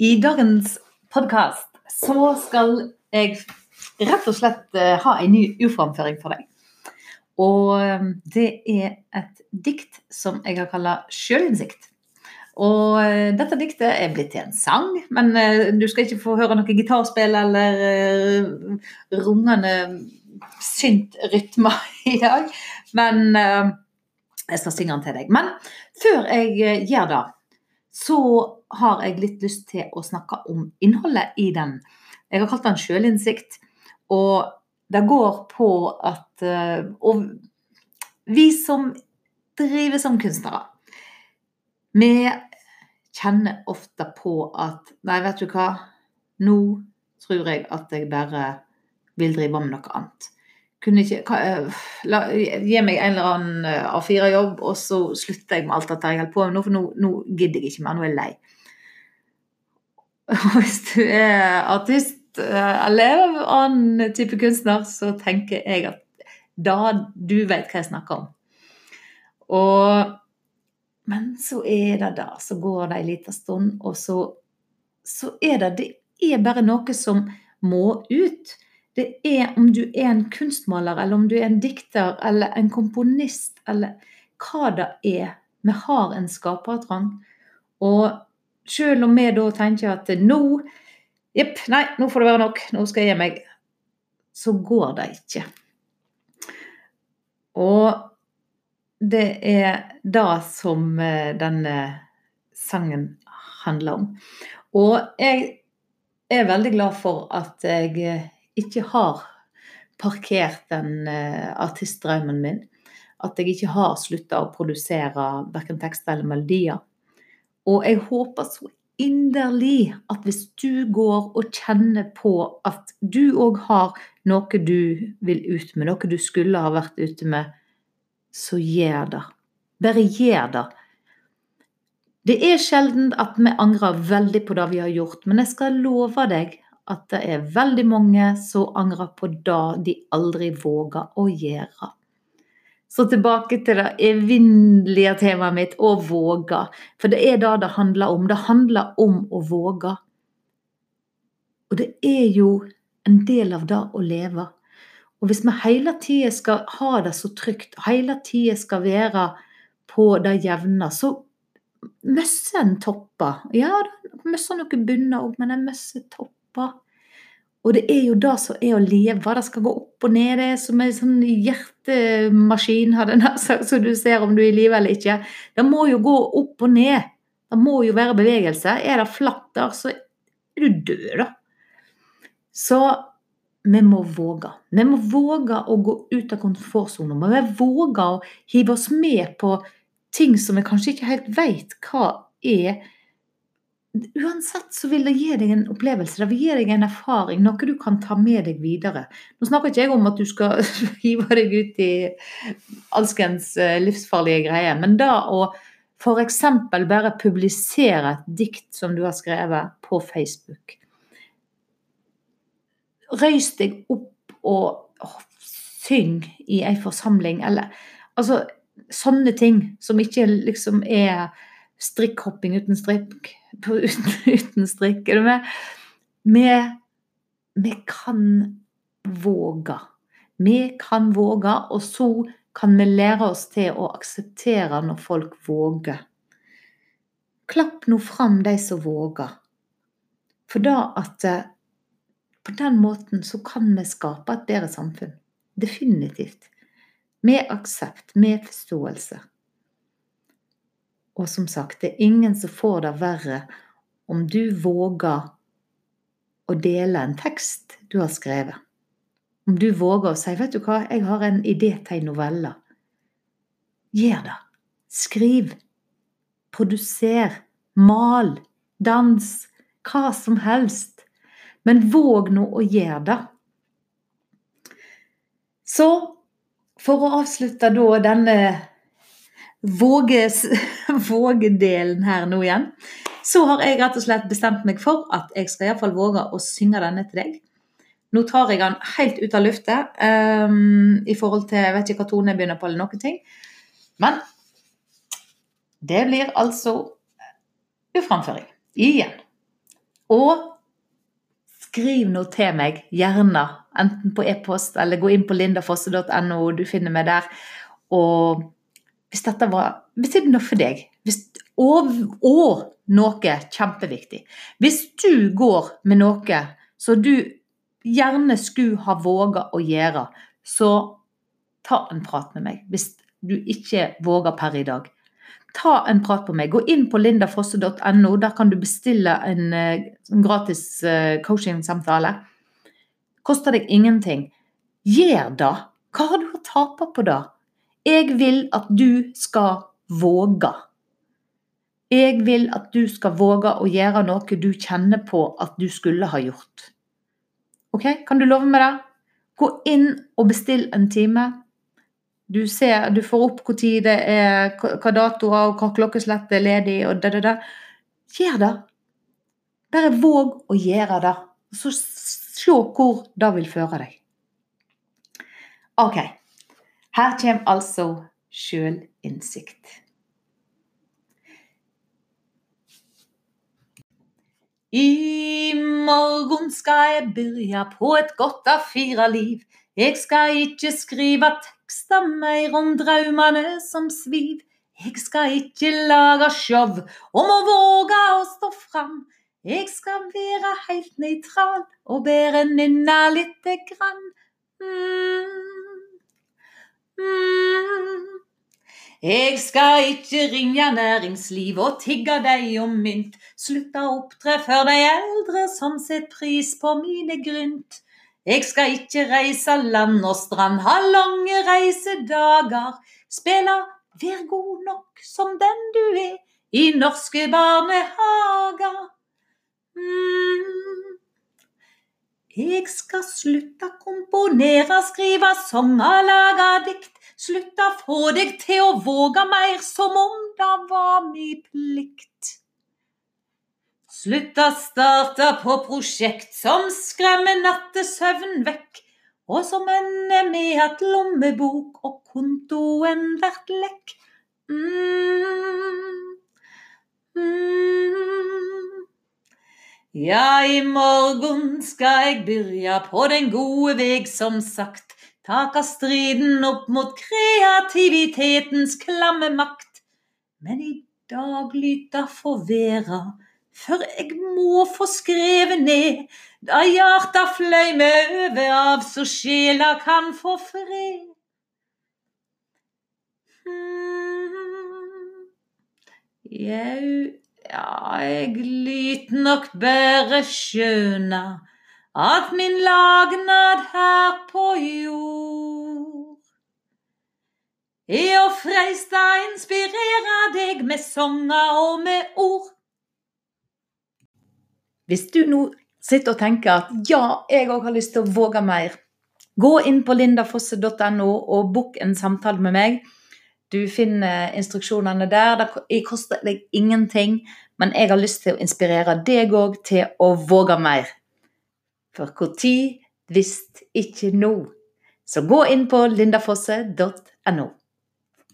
I dagens podkast så skal jeg rett og slett eh, ha en ny uframføring for deg. Og eh, det er et dikt som jeg har kalla 'Sjølinnsikt'. Og eh, dette diktet er blitt til en sang, men du skal ikke få høre noe gitarspill eller rungende synt-rytmer i dag. Men jeg skal synge den til deg. Men før jeg gjør det, så har jeg litt lyst til å snakke om innholdet i den. Jeg har kalt den sjølinnsikt. Og det går på at eh, Og vi som driver som kunstnere, vi kjenner ofte på at Nei, vet du hva, nå tror jeg at jeg bare vil drive med noe annet. Kunne ikke hva, eh, la, Gi meg en eller annen eh, A4-jobb, og så slutter jeg med alt dette jeg holder på med nå, for nå, nå gidder jeg ikke mer. Nå er jeg lei. Hvis du er artist eh, eller annen type kunstner, så tenker jeg at da du vet hva jeg snakker om. Og, men så er det da, så går det en liten stund, og så, så er det Det er bare noe som må ut. Det er om du er en kunstmaler, eller om du er en dikter, eller en komponist, eller hva det er. Vi har en skapertrang. Og selv om vi da tenker at nå Jepp, nei, nå får det være nok, nå skal jeg gi meg. Så går det ikke. Og det er det som eh, denne sangen handler om. Og jeg er veldig glad for at jeg eh, ikke har parkert den eh, artistdrømmen min. At jeg ikke har slutta å produsere verken tekster eller melodier. Og jeg håper så inderlig at hvis du går og kjenner på at du òg har noe du vil ut med, noe du skulle ha vært ute med, så gjør det. Bare gjør det. Det er sjelden at vi angrer veldig på det vi har gjort, men jeg skal love deg at det er veldig mange som angrer på det de aldri våger å gjøre. Så tilbake til det evinnelige temaet mitt å våge. For det er det det handler om. Det handler om å våge. Og det er jo en del av det å leve. Og hvis vi hele tida skal ha det så trygt, hele tida skal være på det jevne, så mister en topper. Ja, mister noen bunner òg, men en mister topper. Og det er jo det som er å leve. Det skal gå opp og ned. Det er som en sånn hjertemaskin, så du ser om du er i live eller ikke. Det må jo gå opp og ned. Det må jo være bevegelse. Er det flatt der, så er du død, da. Så vi må våge. Vi må våge å gå ut av komfortsonen. Vi må våge å hive oss med på ting som vi kanskje ikke helt vet hva er Uansett så vil det gi deg en opplevelse, det vil gi deg en erfaring, noe du kan ta med deg videre. Nå snakker ikke jeg om at du skal hive deg ut i alskens eh, livsfarlige greier, men da å f.eks. bare publisere et dikt som du har skrevet på Facebook. Røys deg opp og syng i ei forsamling, eller altså sånne ting som ikke liksom er strikkhopping uten strikk uten, uten strikk. Vi, vi kan våge. Vi kan våge, og så kan vi lære oss til å akseptere når folk våger. Klapp nå fram de som våger. For da at eh, på den måten så kan vi skape et bedre samfunn. Definitivt. Med aksept, med forståelse. Og som sagt, det er ingen som får det verre om du våger å dele en tekst du har skrevet. Om du våger å si 'Vet du hva, jeg har en idé til en novelle'. Gjør det. Skriv. Produser. Mal. Dans. Hva som helst. Men våg nå å gjøre det. Så for å avslutte da denne våges, vågedelen her nå igjen, så har jeg rett og slett bestemt meg for at jeg skal iallfall våge å synge denne til deg. Nå tar jeg den helt ut av luftet um, i forhold til Jeg vet ikke hva tone jeg begynner på, eller noen ting. Men det blir altså uframføring. Igjen. Og skriv noe til meg, gjerne. Enten på e-post eller gå inn på lindafosse.no, du finner meg der. Og hvis dette var betydde noe for deg, hvis, og, og noe kjempeviktig Hvis du går med noe som du gjerne skulle ha våga å gjøre, så ta en prat med meg. Hvis du ikke våger per i dag ta en prat på meg. Gå inn på lindafosse.no. Der kan du bestille en, en eh, gratis coaching-samtale. Koster deg ingenting. Gjør det. Hva har du å tape på det? Jeg vil at du skal våge. Jeg vil at du skal våge å gjøre noe du kjenner på at du skulle ha gjort. Ok, Kan du love meg det? Gå inn og bestill en time. Du, ser, du får opp hvor tid det er, hva datoer og hva klokkeslett er ledig. og det, det, det. Gjør det. Bare våg å gjøre det. Så se hvor det vil føre deg. OK. Her kommer altså sjølinnsikt. I morgen skal jeg begynne på et godt A4-liv. Jeg skal ikke skrive tekster mer om draumene som sviv. Jeg skal ikke lage show om å våge å stå fram. Jeg skal være heilt nøytral og bare nynne lite grann. Mm. Jeg skal ikke ringe næringsliv og tigge deg om mynt. Slutte å opptre for de eldre som setter pris på mine grynt. Jeg skal ikke reise land og strand, ha lange reisedager. Spille Vær god nok som den du er i norske barnehager. Mm. Jeg skal slutte å komponere, skrive laga dikt. Slutta få deg til å våge mer, som om det var mi plikt. Slutta starta på prosjekt som skremmer nattesøvn vekk, og som ender med at lommebok og kontoen vert lekk. Mm. Mm. Ja, i morgen skal jeg byrja på den gode veg, som sagt. Taka striden opp mot kreativitetens klamme makt. Men i dag lyta få vera for jeg må få skrevet ned da hjarta fløymer over av, så sjela kan få fred. Hmm. Jau, ja, jeg lyt nok bare skjøna at min lagnad her på jord er å freista inspirere deg med sanger og med ord. Hvis du nå sitter og tenker at ja, jeg òg har lyst til å våge mer, gå inn på lindafosse.no og book en samtale med meg. Du finner instruksjonene der. Det koster deg ingenting, men jeg har lyst til å inspirere deg òg til å våge mer. For når, hvis ikke nå. Så gå inn på lindafosse.no.